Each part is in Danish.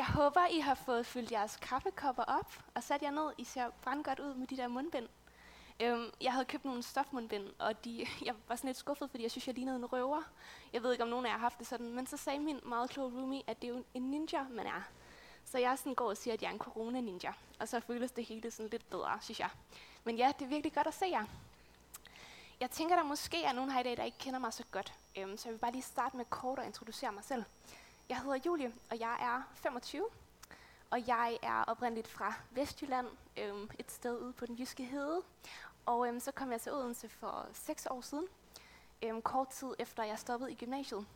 jeg håber, I har fået fyldt jeres kaffekopper op og sat jer ned. I ser brandgodt ud med de der mundbind. Øhm, jeg havde købt nogle stofmundbind, og de, jeg var sådan lidt skuffet, fordi jeg synes, jeg lignede en røver. Jeg ved ikke, om nogen af jer har haft det sådan, men så sagde min meget kloge roomie, at det er jo en ninja, man er. Så jeg sådan går og siger, at jeg er en corona-ninja. Og så føles det hele sådan lidt bedre, synes jeg. Men ja, det er virkelig godt at se jer. Jeg tænker, der måske er nogen her i dag, der ikke kender mig så godt. Øhm, så jeg vil bare lige starte med kort at introducere mig selv. Jeg hedder Julie, og jeg er 25. Og jeg er oprindeligt fra Vestjylland, øhm, et sted ude på den jyske hede. Og øhm, så kom jeg til Odense for 6 år siden, øhm, kort tid efter jeg stoppede i gymnasiet.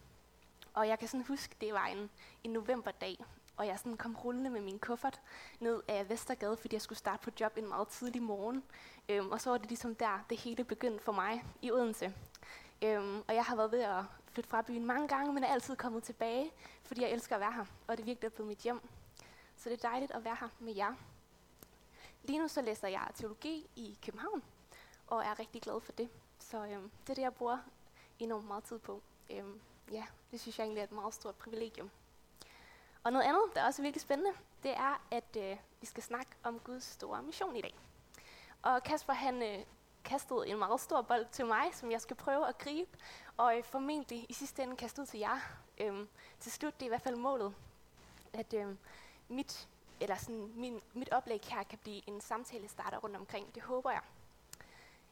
Og jeg kan sådan huske, det var en, en novemberdag, og jeg sådan kom rullende med min kuffert ned af Vestergade, fordi jeg skulle starte på job en meget tidlig morgen. Øhm, og så var det ligesom der, det hele begyndte for mig i Odense. Øhm, og jeg har været ved at flytte fra byen mange gange, men er altid kommet tilbage, fordi jeg elsker at være her, og det er blevet mit hjem. Så det er dejligt at være her med jer. Lige nu så læser jeg teologi i København, og er rigtig glad for det. Så øhm, det er det, jeg bruger enormt meget tid på. Øhm, ja, det synes jeg egentlig er et meget stort privilegium. Og noget andet, der er også virkelig spændende, det er, at øh, vi skal snakke om Guds store mission i dag. Og Kasper han øh, kastet en meget stor bold til mig, som jeg skal prøve at gribe, og øh, formentlig i sidste ende kaste ud til jer. Øhm, til slut, det er i hvert fald målet, at øh, mit, eller sådan, min, mit oplæg her kan blive en samtale starter rundt omkring. Det håber jeg.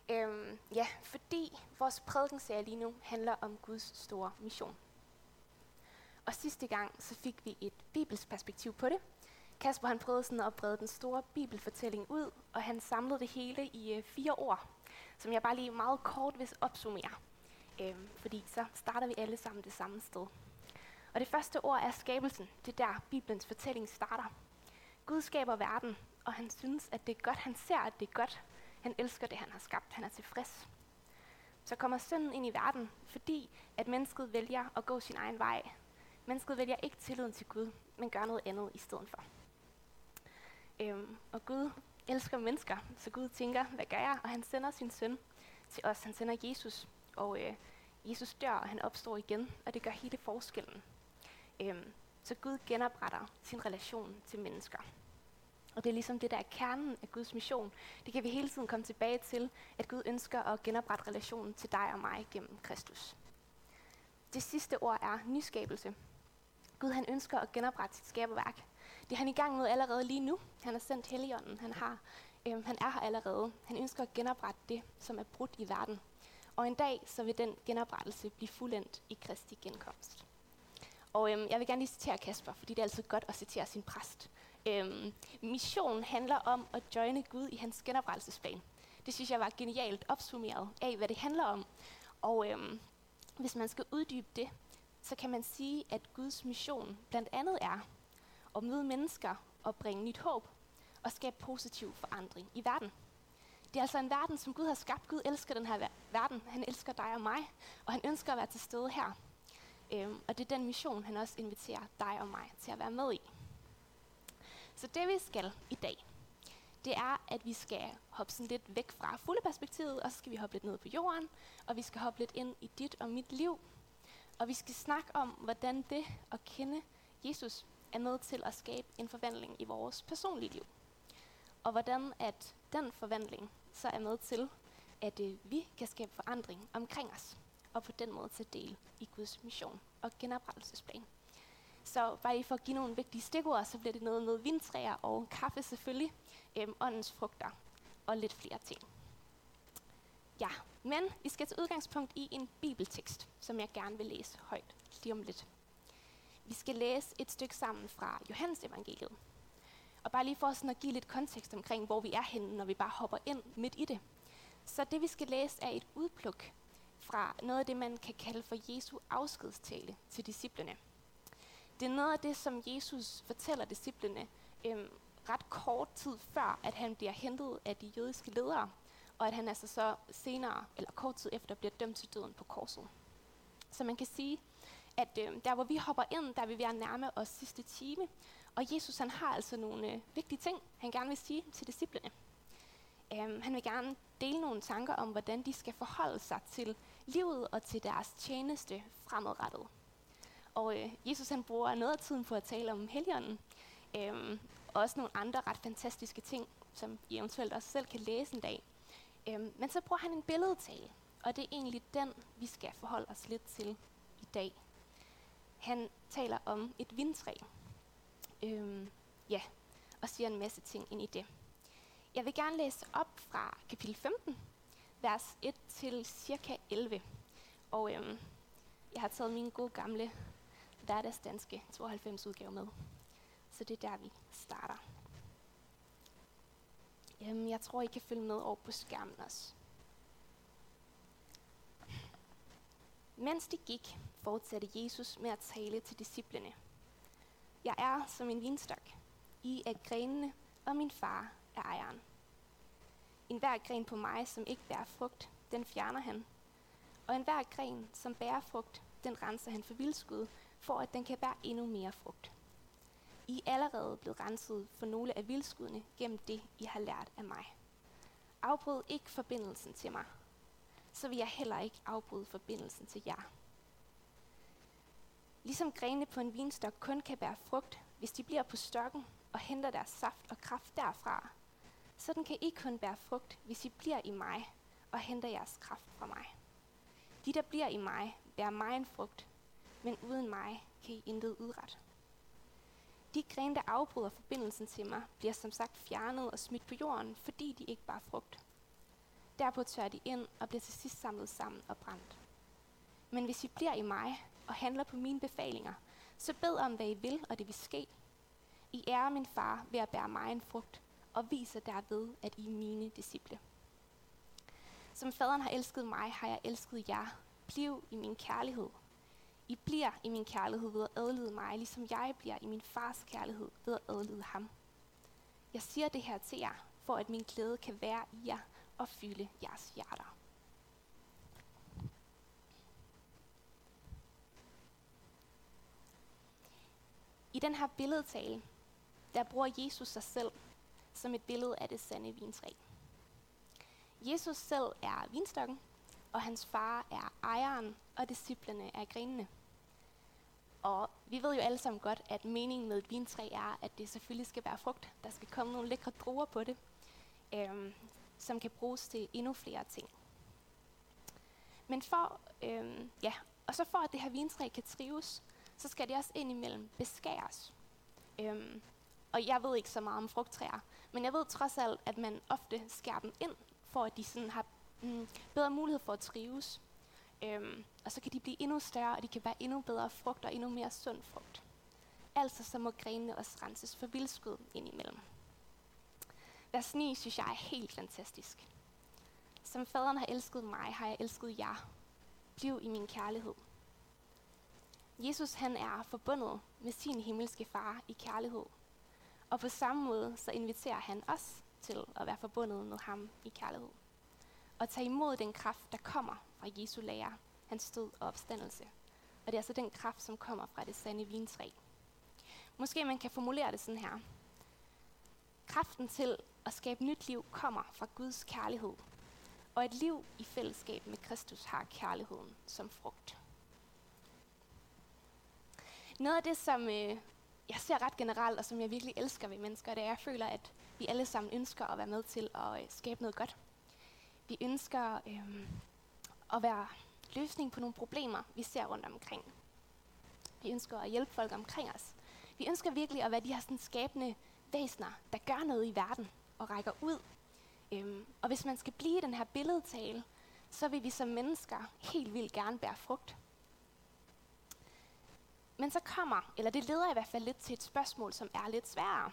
Øhm, ja, fordi vores prædikenserie lige nu handler om Guds store mission. Og sidste gang, så fik vi et bibelsk perspektiv på det. Kasper han prøvede sådan at brede den store bibelfortælling ud, og han samlede det hele i øh, fire ord, som jeg bare lige meget kort vil opsummere. Øhm, fordi så starter vi alle sammen det samme sted. Og det første ord er skabelsen. Det er der, Bibelens fortælling starter. Gud skaber verden, og han synes, at det er godt. Han ser, at det er godt. Han elsker det, han har skabt. Han er tilfreds. Så kommer synden ind i verden, fordi at mennesket vælger at gå sin egen vej. Mennesket vælger ikke tilliden til Gud, men gør noget andet i stedet for. Øhm, og Gud elsker mennesker, så Gud tænker, hvad gør jeg? Og han sender sin søn til os. Han sender Jesus, og øh, Jesus dør, og han opstår igen, og det gør hele forskellen. Øhm, så Gud genopretter sin relation til mennesker. Og det er ligesom det, der er kernen af Guds mission. Det kan vi hele tiden komme tilbage til, at Gud ønsker at genoprette relationen til dig og mig gennem Kristus. Det sidste ord er nyskabelse. Gud han ønsker at genoprette sit skaberværk. Det er han i gang med allerede lige nu. Han har sendt Helligånden. Han, har, øhm, han er her allerede. Han ønsker at genoprette det, som er brudt i verden. Og en dag så vil den genoprettelse blive fuldendt i Kristi genkomst. Og øhm, jeg vil gerne lige citere Kasper, fordi det er altid godt at citere sin præst. Øhm, missionen handler om at joine Gud i hans genoprettelsesplan. Det synes jeg var genialt opsummeret af, hvad det handler om. Og øhm, hvis man skal uddybe det, så kan man sige, at Guds mission blandt andet er at møde mennesker og bringe nyt håb og skabe positiv forandring i verden. Det er altså en verden, som Gud har skabt. Gud elsker den her verden. Han elsker dig og mig, og han ønsker at være til stede her. Øhm, og det er den mission, han også inviterer dig og mig til at være med i. Så det vi skal i dag, det er, at vi skal hoppe sådan lidt væk fra fulde perspektivet, og så skal vi hoppe lidt ned på jorden, og vi skal hoppe lidt ind i dit og mit liv. Og vi skal snakke om, hvordan det at kende Jesus er med til at skabe en forvandling i vores personlige liv. Og hvordan at den forvandling så er med til, at øh, vi kan skabe forandring omkring os, og på den måde tage del i Guds mission og genoprettelsesplan. Så bare lige for at give nogle vigtige stikord, så bliver det noget med vintræer og kaffe selvfølgelig, øhm, åndens frugter og lidt flere ting. Ja, men vi skal til udgangspunkt i en bibeltekst, som jeg gerne vil læse højt lige om lidt. Vi skal læse et stykke sammen fra Johannes evangeliet. Og bare lige for sådan at give lidt kontekst omkring, hvor vi er henne, når vi bare hopper ind midt i det. Så det vi skal læse er et udpluk fra noget af det, man kan kalde for Jesu afskedstale til disciplene. Det er noget af det, som Jesus fortæller disciplene øhm, ret kort tid før, at han bliver hentet af de jødiske ledere, og at han altså så senere, eller kort tid efter, bliver dømt til døden på korset. Så man kan sige, at øh, der hvor vi hopper ind, der vil vi nærme os sidste time, og Jesus han har altså nogle øh, vigtige ting, han gerne vil sige til disciplene. Um, han vil gerne dele nogle tanker om, hvordan de skal forholde sig til livet og til deres tjeneste fremadrettet. Og øh, Jesus han bruger noget af tiden på at tale om helligånden. Øhm, og også nogle andre ret fantastiske ting, som I eventuelt også selv kan læse en dag. Øhm, men så bruger han en billedtale, og det er egentlig den, vi skal forholde os lidt til i dag. Han taler om et vindtræ. Øhm, ja, og siger en masse ting ind i det. Jeg vil gerne læse op fra kapitel 15, vers 1 til cirka 11. Og øhm, jeg har taget min gode gamle hverdagsdanske 92 udgave med. Så det er der, vi starter. Øhm, jeg tror, I kan følge med over på skærmen også. Mens de gik, fortsatte Jesus med at tale til disciplene. Jeg er som en vinstok. I er grenene, og min far er ejeren. En hver gren på mig, som ikke bærer frugt, den fjerner han. Og en hver gren, som bærer frugt, den renser han for vildskud, for at den kan bære endnu mere frugt. I er allerede blevet renset for nogle af vildskuddene gennem det, I har lært af mig. Afbryd ikke forbindelsen til mig, så vil jeg heller ikke afbryde forbindelsen til jer. Ligesom grene på en vinstok kun kan bære frugt, hvis de bliver på stokken og henter deres saft og kraft derfra, sådan kan I kun bære frugt, hvis I bliver i mig og henter jeres kraft fra mig. De, der bliver i mig, bærer mig en frugt, men uden mig kan I intet udrette. De grene, der afbryder forbindelsen til mig, bliver som sagt fjernet og smidt på jorden, fordi de ikke bare frugt. Derpå tør de ind og bliver til sidst samlet sammen og brændt. Men hvis I bliver i mig og handler på mine befalinger, så bed om, hvad I vil, og det vil ske. I ærer min far ved at bære mig en frugt, og viser derved, at I er mine disciple. Som faderen har elsket mig, har jeg elsket jer. Bliv i min kærlighed. I bliver i min kærlighed ved at adlyde mig, ligesom jeg bliver i min fars kærlighed ved at adlyde ham. Jeg siger det her til jer, for at min glæde kan være i jer og fylde jeres hjerter. I den her billedtale, der bruger Jesus sig selv som et billede af det sande vintræ. Jesus selv er vinstokken, og hans far er ejeren, og disciplene er grenene. Og vi ved jo alle sammen godt, at meningen med et vintræ er, at det selvfølgelig skal være frugt. Der skal komme nogle lækre druer på det, øhm, som kan bruges til endnu flere ting. Men for, øhm, ja, og så for at det her vintræ kan trives, så skal det også indimellem beskæres. Øhm, og jeg ved ikke så meget om frugttræer, men jeg ved trods alt, at man ofte skærer dem ind, for at de sådan har mm, bedre mulighed for at trives. Øhm, og så kan de blive endnu større, og de kan være endnu bedre frugt og endnu mere sund frugt. Altså så må grenene også renses for vildskud indimellem. Vers 9 synes jeg er helt fantastisk. Som faderen har elsket mig, har jeg elsket jer. Bliv i min kærlighed. Jesus han er forbundet med sin himmelske far i kærlighed. Og på samme måde så inviterer han os til at være forbundet med ham i kærlighed. Og tage imod den kraft, der kommer fra Jesu lære, hans død og opstandelse. Og det er altså den kraft, som kommer fra det sande vintræ. Måske man kan formulere det sådan her. Kraften til at skabe nyt liv kommer fra Guds kærlighed. Og et liv i fællesskab med Kristus har kærligheden som frugt. Noget af det, som øh, jeg ser ret generelt, og som jeg virkelig elsker ved mennesker, det er, at jeg føler, at vi alle sammen ønsker at være med til at øh, skabe noget godt. Vi ønsker øh, at være løsning på nogle problemer, vi ser rundt omkring. Vi ønsker at hjælpe folk omkring os. Vi ønsker virkelig at være de her sådan skabende væsener, der gør noget i verden og rækker ud. Øhm, og hvis man skal blive den her billedtale, så vil vi som mennesker helt vildt gerne bære frugt. Men så kommer, eller det leder i hvert fald lidt til et spørgsmål, som er lidt sværere.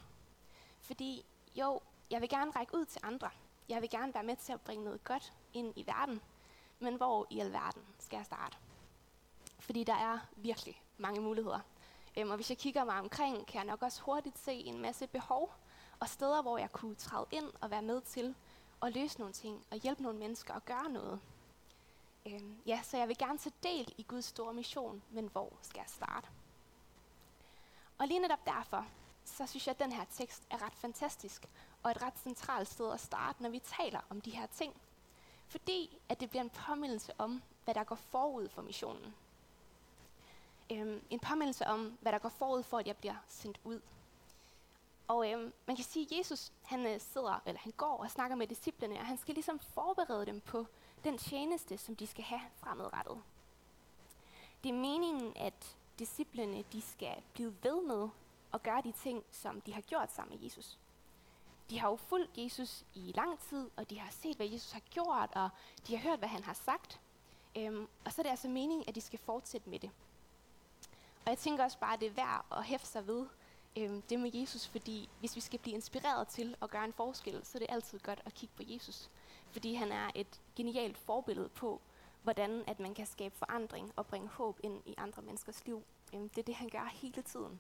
Fordi jo, jeg vil gerne række ud til andre. Jeg vil gerne være med til at bringe noget godt ind i verden. Men hvor i alverden skal jeg starte? Fordi der er virkelig mange muligheder. Øhm, og hvis jeg kigger mig omkring, kan jeg nok også hurtigt se en masse behov og steder, hvor jeg kunne træde ind og være med til at løse nogle ting og hjælpe nogle mennesker og gøre noget. Øhm, ja, så jeg vil gerne tage del i Guds store mission, men hvor skal jeg starte? Og lige netop derfor, så synes jeg, at den her tekst er ret fantastisk, og et ret centralt sted at starte, når vi taler om de her ting. Fordi at det bliver en påmindelse om, hvad der går forud for missionen. øhm, en påmindelse om, hvad der går forud for, at jeg bliver sendt ud. Og øhm, man kan sige, at Jesus han øh, sidder, eller han går og snakker med disciplene, og han skal ligesom forberede dem på den tjeneste, som de skal have fremadrettet. Det er meningen, at disciplene de skal blive ved med at gøre de ting, som de har gjort sammen med Jesus. De har jo fulgt Jesus i lang tid, og de har set, hvad Jesus har gjort, og de har hørt, hvad han har sagt. Øhm, og så er det altså meningen, at de skal fortsætte med det. Og jeg tænker også bare, at det er værd at hæfte sig ved øhm, det med Jesus, fordi hvis vi skal blive inspireret til at gøre en forskel, så er det altid godt at kigge på Jesus. Fordi han er et genialt forbillede på, hvordan at man kan skabe forandring og bringe håb ind i andre menneskers liv. Øh, det er det, han gør hele tiden.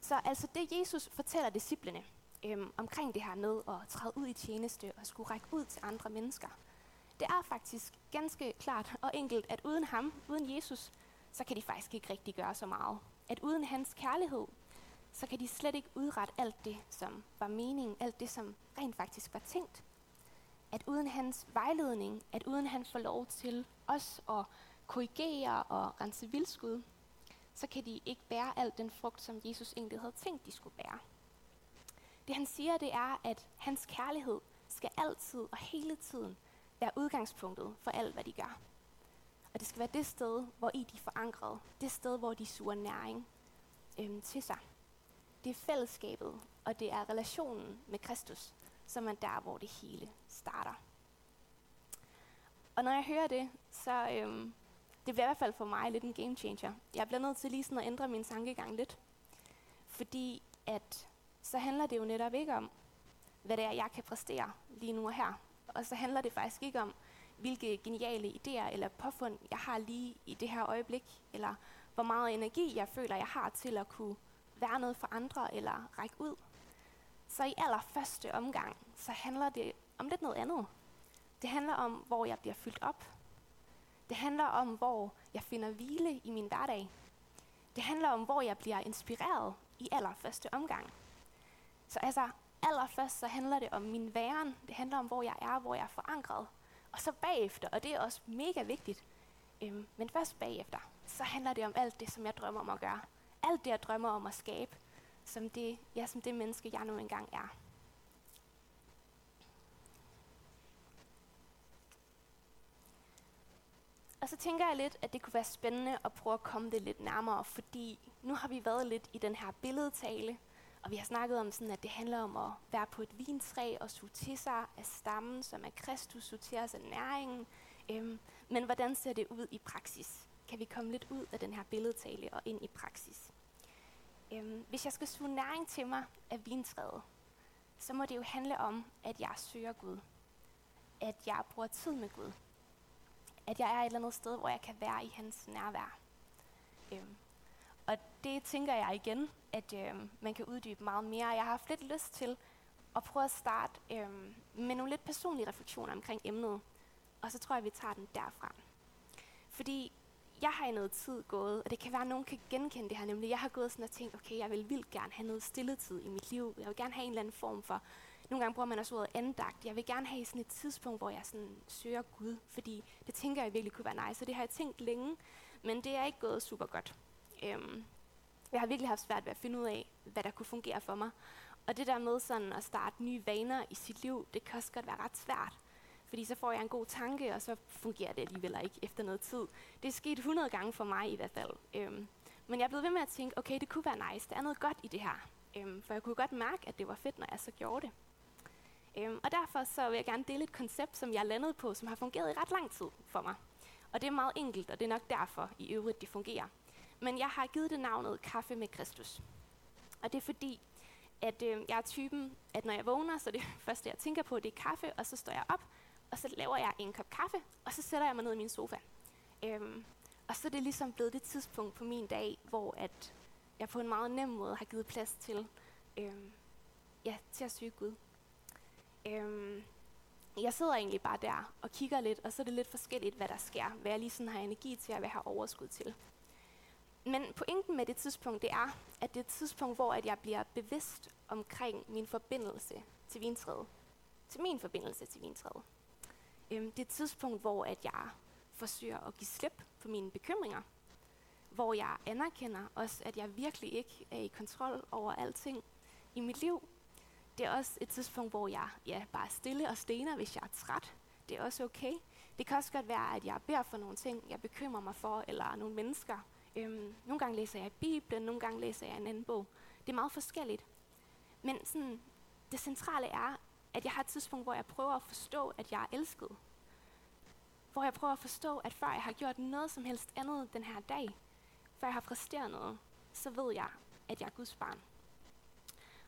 Så altså det, Jesus fortæller disciplene øh, omkring det her med at træde ud i tjeneste og skulle række ud til andre mennesker, det er faktisk ganske klart og enkelt, at uden ham, uden Jesus, så kan de faktisk ikke rigtig gøre så meget. At uden hans kærlighed, så kan de slet ikke udrette alt det, som var meningen, alt det, som rent faktisk var tænkt. At uden hans vejledning, at uden han får lov til os at korrigere og rense vildskud, så kan de ikke bære al den frugt, som Jesus egentlig havde tænkt, de skulle bære. Det han siger, det er, at hans kærlighed skal altid og hele tiden være udgangspunktet for alt, hvad de gør. Og det skal være det sted, hvor I de er forankret. Det sted, hvor de suger næring øhm, til sig. Det er fællesskabet, og det er relationen med Kristus, som er der, hvor det hele starter. Og når jeg hører det, så øhm, det bliver i hvert fald for mig lidt en game changer. Jeg bliver nødt til lige sådan at ændre min tankegang lidt. Fordi at så handler det jo netop ikke om, hvad det er, jeg kan præstere lige nu og her. Og så handler det faktisk ikke om, hvilke geniale idéer eller påfund jeg har lige i det her øjeblik, eller hvor meget energi jeg føler, jeg har til at kunne være noget for andre eller række ud. Så i allerførste omgang, så handler det om lidt noget andet. Det handler om, hvor jeg bliver fyldt op. Det handler om, hvor jeg finder hvile i min hverdag. Det handler om, hvor jeg bliver inspireret i allerførste omgang. Så altså, allerførst så handler det om min væren. Det handler om, hvor jeg er, hvor jeg er forankret. Og så bagefter, og det er også mega vigtigt, øhm, men først bagefter, så handler det om alt det, som jeg drømmer om at gøre. Alt det, jeg drømmer om at skabe, som det, ja, som det menneske, jeg nu engang er. Og så tænker jeg lidt, at det kunne være spændende at prøve at komme det lidt nærmere, fordi nu har vi været lidt i den her billedtale, og vi har snakket om, sådan, at det handler om at være på et vintræ og suge til sig af stammen, som er Kristus, suge til os af næringen. Øhm, men hvordan ser det ud i praksis? Kan vi komme lidt ud af den her billedtale og ind i praksis? Øhm, hvis jeg skal suge næring til mig af vintræet, så må det jo handle om, at jeg søger Gud. At jeg bruger tid med Gud. At jeg er et eller andet sted, hvor jeg kan være i hans nærvær. Øhm, det tænker jeg igen, at øh, man kan uddybe meget mere. Jeg har haft lidt lyst til at prøve at starte øh, med nogle lidt personlige refleksioner omkring emnet. Og så tror jeg, vi tager den derfra. Fordi jeg har i noget tid gået, og det kan være, at nogen kan genkende det her, nemlig jeg har gået sådan og tænkt, okay, jeg vil vildt gerne have noget stilletid i mit liv. Jeg vil gerne have en eller anden form for, nogle gange bruger man også ordet andagt. Jeg vil gerne have sådan et tidspunkt, hvor jeg sådan søger Gud, fordi det tænker jeg virkelig kunne være nice, så det har jeg tænkt længe, men det er ikke gået super godt. Øhm, jeg har virkelig haft svært ved at finde ud af, hvad der kunne fungere for mig. Og det der med sådan at starte nye vaner i sit liv, det kan også godt være ret svært. Fordi så får jeg en god tanke, og så fungerer det alligevel ikke efter noget tid. Det er sket 100 gange for mig i hvert fald. Øhm, men jeg er blevet ved med at tænke, okay, det kunne være nice. Der er noget godt i det her. Øhm, for jeg kunne godt mærke, at det var fedt, når jeg så gjorde det. Øhm, og derfor så vil jeg gerne dele et koncept, som jeg er landet på, som har fungeret i ret lang tid for mig. Og det er meget enkelt, og det er nok derfor i øvrigt, det fungerer. Men jeg har givet det navnet Kaffe med Kristus. Og det er fordi, at øh, jeg er typen, at når jeg vågner, så det første, jeg tænker på, det er kaffe, og så står jeg op, og så laver jeg en kop kaffe, og så sætter jeg mig ned i min sofa. Øhm, og så er det ligesom blevet det tidspunkt på min dag, hvor at jeg på en meget nem måde har givet plads til, øhm, ja, til at søge Gud. Øhm, jeg sidder egentlig bare der og kigger lidt, og så er det lidt forskelligt, hvad der sker, hvad jeg lige sådan har energi til, og hvad jeg har overskud til. Men pointen med det tidspunkt, det er, at det er et tidspunkt, hvor at jeg bliver bevidst omkring min forbindelse til vintræet. Til min forbindelse til vintræet. Øhm, det er et tidspunkt, hvor at jeg forsøger at give slip på mine bekymringer. hvor jeg anerkender også, at jeg virkelig ikke er i kontrol over alting i mit liv. Det er også et tidspunkt, hvor jeg ja, bare er stille og stener, hvis jeg er træt. Det er også okay. Det kan også godt være, at jeg beder for nogle ting, jeg bekymrer mig for, eller nogle mennesker. Øhm, nogle gange læser jeg Bibelen, nogle gange læser jeg en anden bog. Det er meget forskelligt. Men sådan, det centrale er, at jeg har et tidspunkt, hvor jeg prøver at forstå, at jeg er elsket. Hvor jeg prøver at forstå, at før jeg har gjort noget som helst andet den her dag, før jeg har præsteret noget, så ved jeg, at jeg er Guds barn.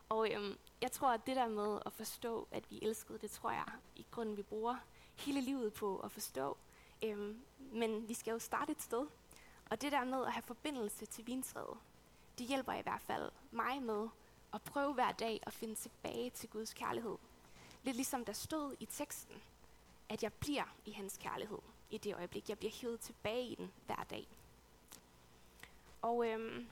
Og øhm, jeg tror, at det der med at forstå, at vi er elskede, det tror jeg i grunden, vi bruger hele livet på at forstå. Øhm, men vi skal jo starte et sted. Og det der med at have forbindelse til vintræet, det hjælper i hvert fald mig med at prøve hver dag at finde tilbage til Guds kærlighed. Lidt ligesom der stod i teksten, at jeg bliver i hans kærlighed i det øjeblik. Jeg bliver hævet tilbage i den hver dag. Og øhm,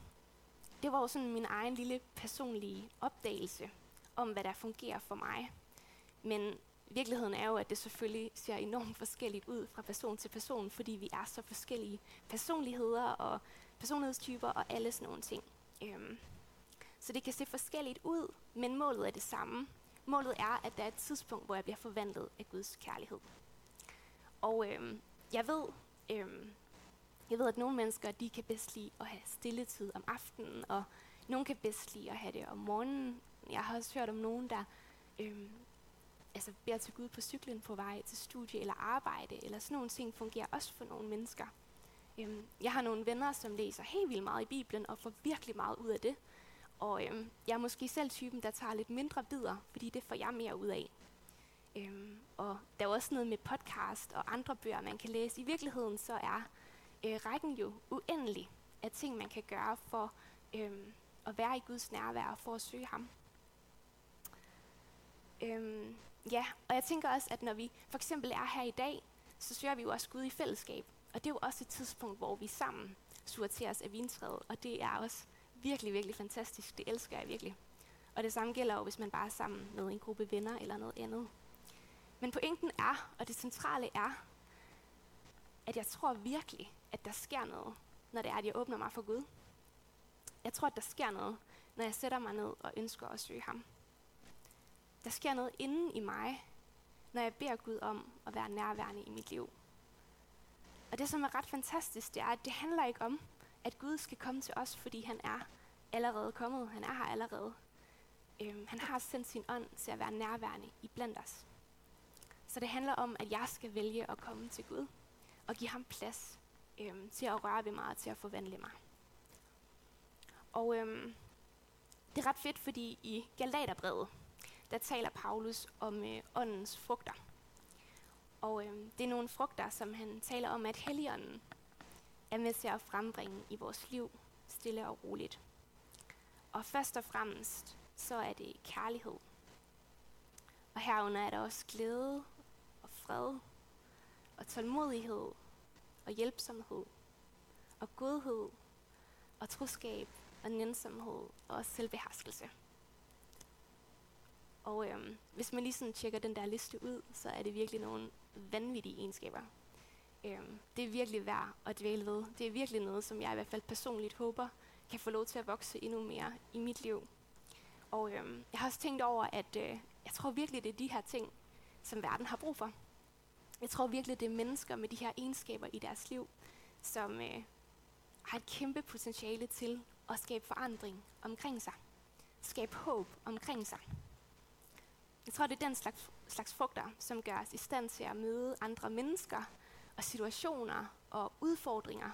det var jo sådan min egen lille personlige opdagelse om, hvad der fungerer for mig. Men virkeligheden er jo, at det selvfølgelig ser enormt forskelligt ud fra person til person, fordi vi er så forskellige personligheder og personlighedstyper og alle sådan nogle ting. Øhm, så det kan se forskelligt ud, men målet er det samme. Målet er, at der er et tidspunkt, hvor jeg bliver forvandlet af Guds kærlighed. Og øhm, jeg ved, øhm, jeg ved, at nogle mennesker, de kan bedst lide at have stilletid om aftenen, og nogle kan bedst lide at have det om morgenen. Jeg har også hørt om nogen, der øhm, altså beder til Gud på cyklen på vej til studie eller arbejde, eller sådan nogle ting fungerer også for nogle mennesker. Øhm, jeg har nogle venner, som læser helt vildt meget i Bibelen og får virkelig meget ud af det. Og øhm, jeg er måske selv typen, der tager lidt mindre bidder, fordi det får jeg mere ud af. Øhm, og der er også noget med podcast og andre bøger, man kan læse. I virkeligheden så er øh, rækken jo uendelig af ting, man kan gøre for øhm, at være i Guds nærvær og for at søge ham. Øhm, ja, og jeg tænker også, at når vi for eksempel er her i dag, så søger vi jo også Gud i fællesskab. Og det er jo også et tidspunkt, hvor vi sammen suger os af vintræet, og det er også virkelig, virkelig fantastisk. Det elsker jeg virkelig. Og det samme gælder jo, hvis man bare er sammen med en gruppe venner eller noget andet. Men pointen er, og det centrale er, at jeg tror virkelig, at der sker noget, når det er, at jeg åbner mig for Gud. Jeg tror, at der sker noget, når jeg sætter mig ned og ønsker at søge ham. Der sker noget inden i mig, når jeg beder Gud om at være nærværende i mit liv. Og det, som er ret fantastisk, det er, at det handler ikke om, at Gud skal komme til os, fordi han er allerede kommet. Han er her allerede. Øhm, han har sendt sin ånd til at være nærværende i blandt os. Så det handler om, at jeg skal vælge at komme til Gud og give ham plads øhm, til at røre ved mig og til at forvandle mig. Og øhm, det er ret fedt, fordi i Galaterbrevet, der taler Paulus om øh, åndens frugter. Og øh, det er nogle frugter, som han taler om, at Helligånden er med til at frembringe i vores liv, stille og roligt. Og først og fremmest, så er det kærlighed. Og herunder er der også glæde og fred og tålmodighed og hjælpsomhed og godhed og troskab og nænsomhed og selvbeherskelse. Og øhm, hvis man lige sådan tjekker den der liste ud, så er det virkelig nogle vanvittige egenskaber. Øhm, det er virkelig værd at dvæle ved. Det er virkelig noget, som jeg i hvert fald personligt håber, kan få lov til at vokse endnu mere i mit liv. Og øhm, jeg har også tænkt over, at øh, jeg tror virkelig, det er de her ting, som verden har brug for. Jeg tror virkelig, det er mennesker med de her egenskaber i deres liv, som øh, har et kæmpe potentiale til at skabe forandring omkring sig. Skabe håb omkring sig. Jeg tror, det er den slags, slags frugter, som gør os i stand til at møde andre mennesker og situationer og udfordringer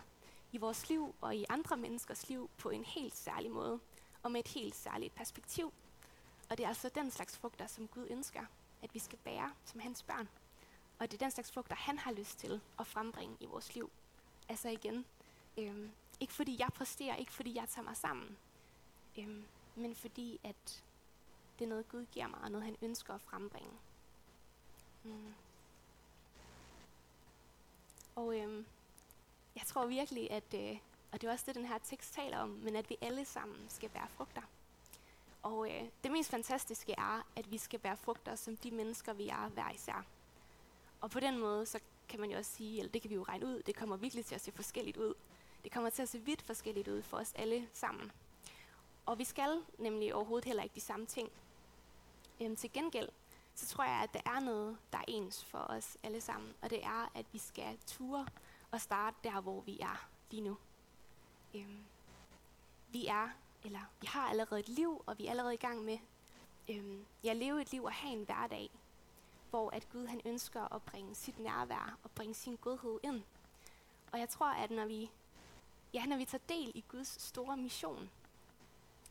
i vores liv og i andre menneskers liv på en helt særlig måde og med et helt særligt perspektiv. Og det er altså den slags frugter, som Gud ønsker, at vi skal bære som hans børn. Og det er den slags frugter, han har lyst til at frembringe i vores liv. Altså igen, øhm, ikke fordi jeg præsterer, ikke fordi jeg tager mig sammen, øhm, men fordi at det er noget, Gud giver mig, og noget, han ønsker at frembringe. Mm. Og øhm, jeg tror virkelig, at, øh, og det er også det, den her tekst taler om, men at vi alle sammen skal bære frugter. Og øh, det mest fantastiske er, at vi skal bære frugter som de mennesker, vi er hver især. Og på den måde, så kan man jo også sige, eller det kan vi jo regne ud, det kommer virkelig til at se forskelligt ud. Det kommer til at se vidt forskelligt ud for os alle sammen. Og vi skal nemlig overhovedet heller ikke de samme ting. Øhm, til gengæld, så tror jeg, at der er noget, der er ens for os alle sammen. Og det er, at vi skal ture og starte der, hvor vi er lige nu. Øhm, vi er, eller vi har allerede et liv, og vi er allerede i gang med øhm, at leve et liv og have en hverdag, hvor at Gud han ønsker at bringe sit nærvær og bringe sin godhed ind. Og jeg tror, at når vi, ja, når vi tager del i Guds store mission,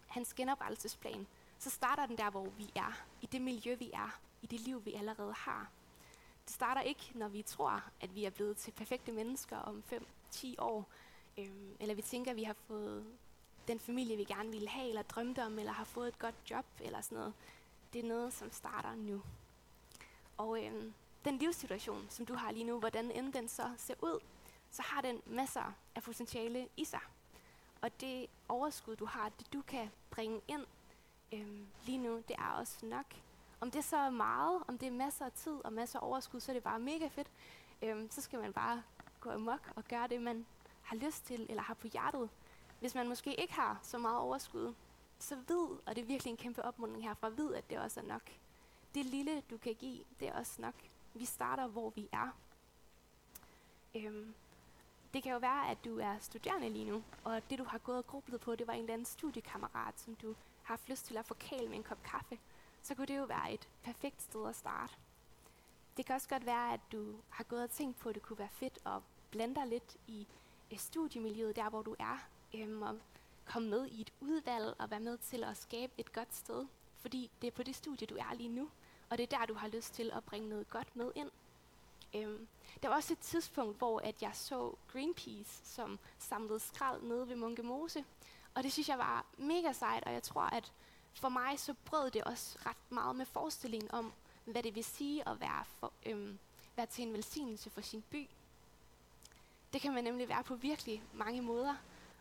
hans genoprettelsesplan, så starter den der, hvor vi er, i det miljø, vi er, i det liv, vi allerede har. Det starter ikke, når vi tror, at vi er blevet til perfekte mennesker om 5-10 år, øhm, eller vi tænker, at vi har fået den familie, vi gerne ville have, eller drømte om, eller har fået et godt job, eller sådan noget. Det er noget, som starter nu. Og øhm, den livssituation, som du har lige nu, hvordan end den så ser ud, så har den masser af potentiale i sig. Og det overskud, du har, det du kan bringe ind øhm, lige nu, det er også nok. Om det så er meget, om det er masser af tid og masser af overskud, så er det bare mega fedt. Øhm, så skal man bare gå amok og gøre det, man har lyst til eller har på hjertet. Hvis man måske ikke har så meget overskud, så vid, og det er virkelig en kæmpe opmuntring herfra, vid, at det også er nok. Det lille, du kan give, det er også nok. Vi starter, hvor vi er. Øhm, det kan jo være, at du er studerende lige nu, og det du har gået og grublet på, det var en eller anden studiekammerat, som du har haft lyst til at forkæle med en kop kaffe. Så kunne det jo være et perfekt sted at starte. Det kan også godt være, at du har gået og tænkt på, at det kunne være fedt at blande dig lidt i øh, studiemiljøet, der hvor du er, øhm, og komme med i et udvalg og være med til at skabe et godt sted. Fordi det er på det studie, du er lige nu, og det er der, du har lyst til at bringe noget godt med ind. Øhm, der var også et tidspunkt, hvor at jeg så Greenpeace, som samlede skrald nede ved Munke Mose. Og det synes jeg var mega sejt, og jeg tror, at for mig så brød det også ret meget med forestillingen om, hvad det vil sige at være, for, øhm, være til en velsignelse for sin by. Det kan man nemlig være på virkelig mange måder,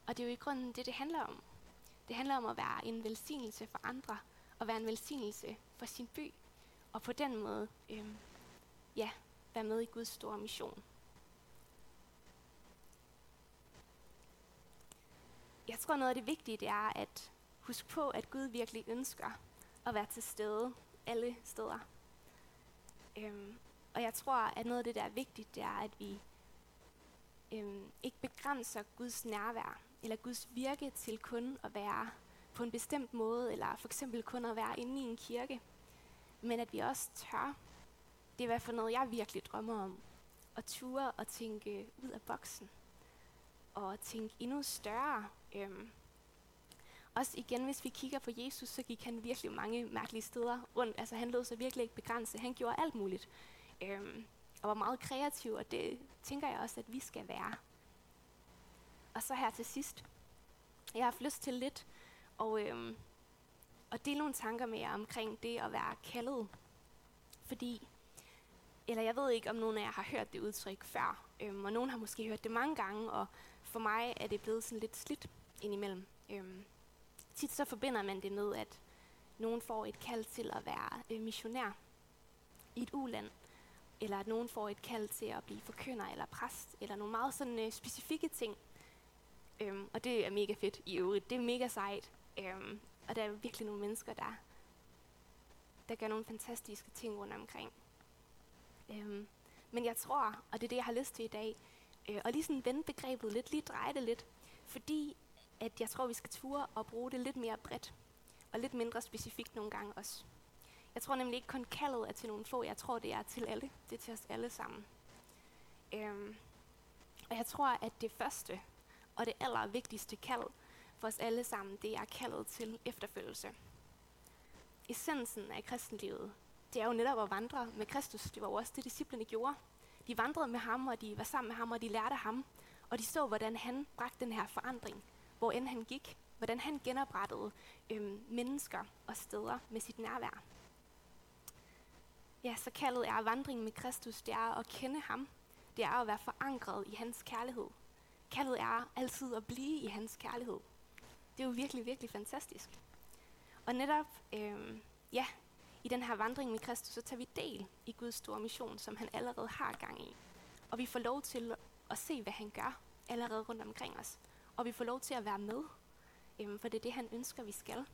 og det er jo i grunden det, det handler om. Det handler om at være en velsignelse for andre, og være en velsignelse for sin by, og på den måde, øhm, ja, være med i Guds store mission. Jeg tror noget af det vigtige, det er at huske på, at Gud virkelig ønsker at være til stede alle steder. Øhm, og jeg tror, at noget af det, der er vigtigt, det er, at vi øhm, ikke begrænser Guds nærvær, eller Guds virke til kun at være på en bestemt måde, eller for eksempel kun at være inde i en kirke, men at vi også tør. Det er i hvert fald noget, jeg virkelig drømmer om. At ture og tænke ud af boksen. Og tænke endnu større. Øhm, også igen, hvis vi kigger på Jesus, så gik han virkelig mange mærkelige steder rundt. Altså han lod sig virkelig ikke begrænse. Han gjorde alt muligt. Øhm, og var meget kreativ, og det tænker jeg også, at vi skal være. Og så her til sidst. Jeg har haft lyst til lidt og, øhm, og dele nogle tanker med jer omkring det at være kaldet. Fordi, eller jeg ved ikke, om nogen af jer har hørt det udtryk før, øhm, og nogen har måske hørt det mange gange, og for mig er det blevet sådan lidt slidt indimellem. Øhm, tit så forbinder man det med, at nogen får et kald til at være øh, missionær i et uland, eller at nogen får et kald til at blive forkynder eller præst, eller nogle meget sådan øh, specifikke ting. Øhm, og det er mega fedt i øvrigt. Det er mega sejt. Øhm, og der er virkelig nogle mennesker, der, der gør nogle fantastiske ting rundt omkring. Øhm, men jeg tror, og det er det, jeg har lyst til i dag, øh, og lige sådan vende begrebet lidt, lige dreje det lidt, fordi at jeg tror, vi skal ture og bruge det lidt mere bredt, og lidt mindre specifikt nogle gange også. Jeg tror nemlig ikke kun kaldet er til nogle få, jeg tror, det er til alle. Det er til os alle sammen. Øhm, og jeg tror, at det første og det allervigtigste kald for os alle sammen, det er kaldet til efterfølgelse. Essensen af kristenlivet, det er jo netop at vandre med Kristus. Det var jo også det, disciplene gjorde. De vandrede med ham, og de var sammen med ham, og de lærte ham. Og de så, hvordan han bragte den her forandring, hvor end han gik. Hvordan han genoprettede øhm, mennesker og steder med sit nærvær. Ja, så kaldet er vandringen med Kristus, det er at kende ham. Det er at være forankret i hans kærlighed. Kaldet er altid at blive i hans kærlighed. Det er jo virkelig, virkelig fantastisk. Og netop, øhm, ja, i den her vandring med Kristus, så tager vi del i Guds store mission, som han allerede har gang i. Og vi får lov til at se, hvad han gør. allerede rundt omkring os. Og vi får lov til at være med, øhm, for det er det, han ønsker, vi skal.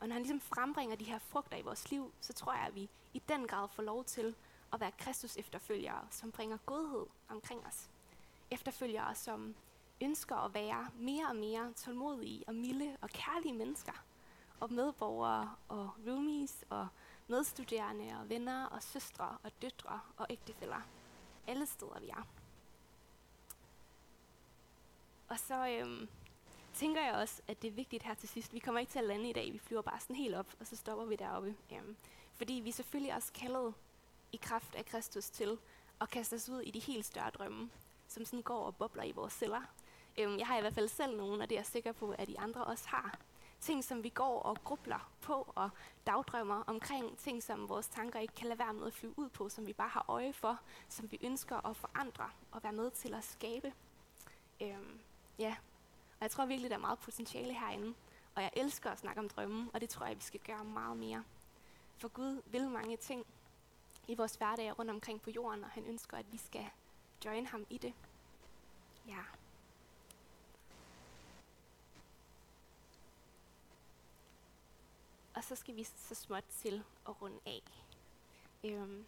Og når han ligesom frembringer de her frugter i vores liv, så tror jeg, at vi i den grad får lov til at være Kristus efterfølgere, som bringer godhed omkring os. Efterfølgere, som ønsker at være mere og mere tålmodige og milde og kærlige mennesker. Og medborgere og roomies og medstuderende og venner og søstre og døtre og ægtefæller. Alle steder vi er. Og så øhm, tænker jeg også, at det er vigtigt her til sidst. Vi kommer ikke til at lande i dag. Vi flyver bare sådan helt op, og så stopper vi deroppe. Øhm, fordi vi er selvfølgelig også kaldet i kraft af Kristus til at kaste os ud i de helt større drømme, som sådan går og bobler i vores celler. Øhm, jeg har i hvert fald selv nogle, og det er jeg sikker på, at de andre også har. Ting, som vi går og grubler på og dagdrømmer omkring. Ting, som vores tanker ikke kan lade være med at flyve ud på, som vi bare har øje for, som vi ønsker at forandre og være med til at skabe. Øhm, ja, og jeg tror virkelig, der er meget potentiale herinde. Og jeg elsker at snakke om drømme, og det tror jeg, vi skal gøre meget mere. For Gud vil mange ting i vores hverdag rundt omkring på jorden, og han ønsker, at vi skal join ham i det. Ja. Og så skal vi så småt til at runde af. Øhm,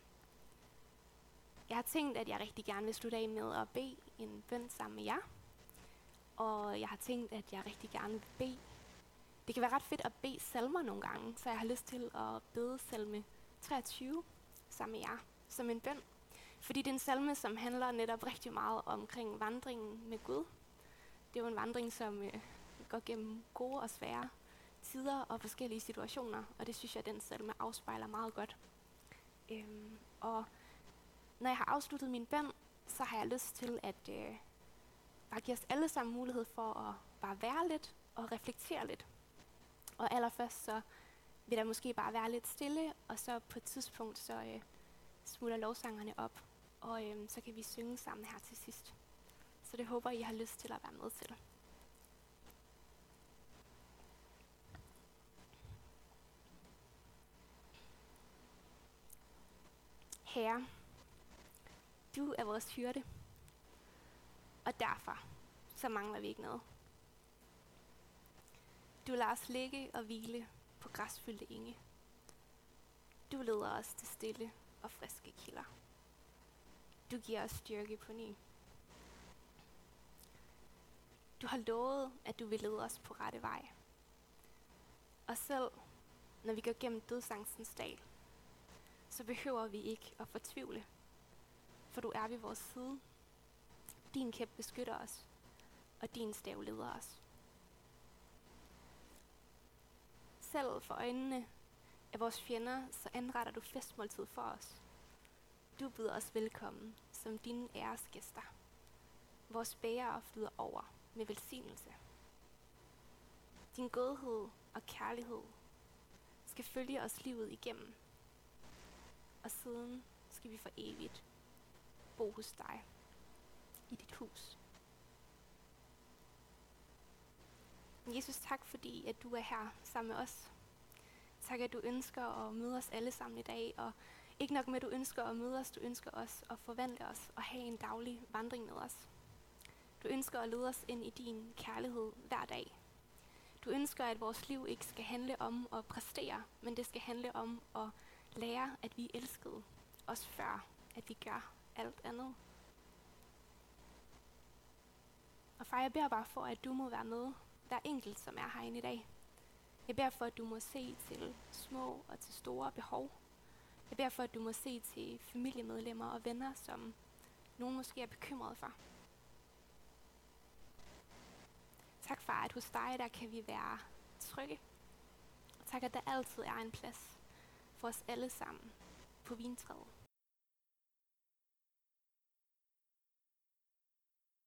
jeg har tænkt, at jeg rigtig gerne vil slutte af med at bede en bøn sammen med jer. Og jeg har tænkt, at jeg rigtig gerne vil bede. Det kan være ret fedt at bede salmer nogle gange, så jeg har lyst til at bede salme 23 sammen med jer som en bøn. Fordi det er en salme, som handler netop rigtig meget omkring vandringen med Gud. Det er jo en vandring, som øh, går gennem gode og svære tider og forskellige situationer, og det synes jeg, at den salme afspejler meget godt. Øhm, og når jeg har afsluttet min bøn, så har jeg lyst til at øh, bare give os alle sammen mulighed for at bare være lidt og reflektere lidt. Og allerførst så vil der måske bare være lidt stille, og så på et tidspunkt så øh, smutter lovsangerne op, og øh, så kan vi synge sammen her til sidst. Så det håber I har lyst til at være med til. Herre, du er vores hyrde, og derfor så mangler vi ikke noget. Du lader os ligge og hvile på græsfyldte enge. Du leder os til stille og friske kilder. Du giver os styrke på ny. Du har lovet, at du vil lede os på rette vej. Og selv når vi går gennem dødsangstens dal, så behøver vi ikke at fortvivle, for du er ved vores side. Din kæp beskytter os, og din stav leder os. Selv for øjnene af vores fjender, så anretter du festmåltid for os. Du byder os velkommen som dine æresgæster. Vores bærer flyder over med velsignelse. Din godhed og kærlighed skal følge os livet igennem. Og siden skal vi for evigt bo hos dig i dit hus. Jesus, tak fordi, at du er her sammen med os. Tak, at du ønsker at møde os alle sammen i dag, og ikke nok med, at du ønsker at møde os, du ønsker os at forvandle os og have en daglig vandring med os. Du ønsker at lede os ind i din kærlighed hver dag. Du ønsker, at vores liv ikke skal handle om at præstere, men det skal handle om at lære, at vi er elskede, også før, at vi gør alt andet. Og far, jeg beder bare for, at du må være med hver enkelt, som er herinde i dag. Jeg beder for, at du må se til små og til store behov. Jeg beder for, at du må se til familiemedlemmer og venner, som nogen måske er bekymret for. Tak far, at hos dig, der kan vi være trygge. Og tak, at der altid er en plads for os alle sammen på vintræet.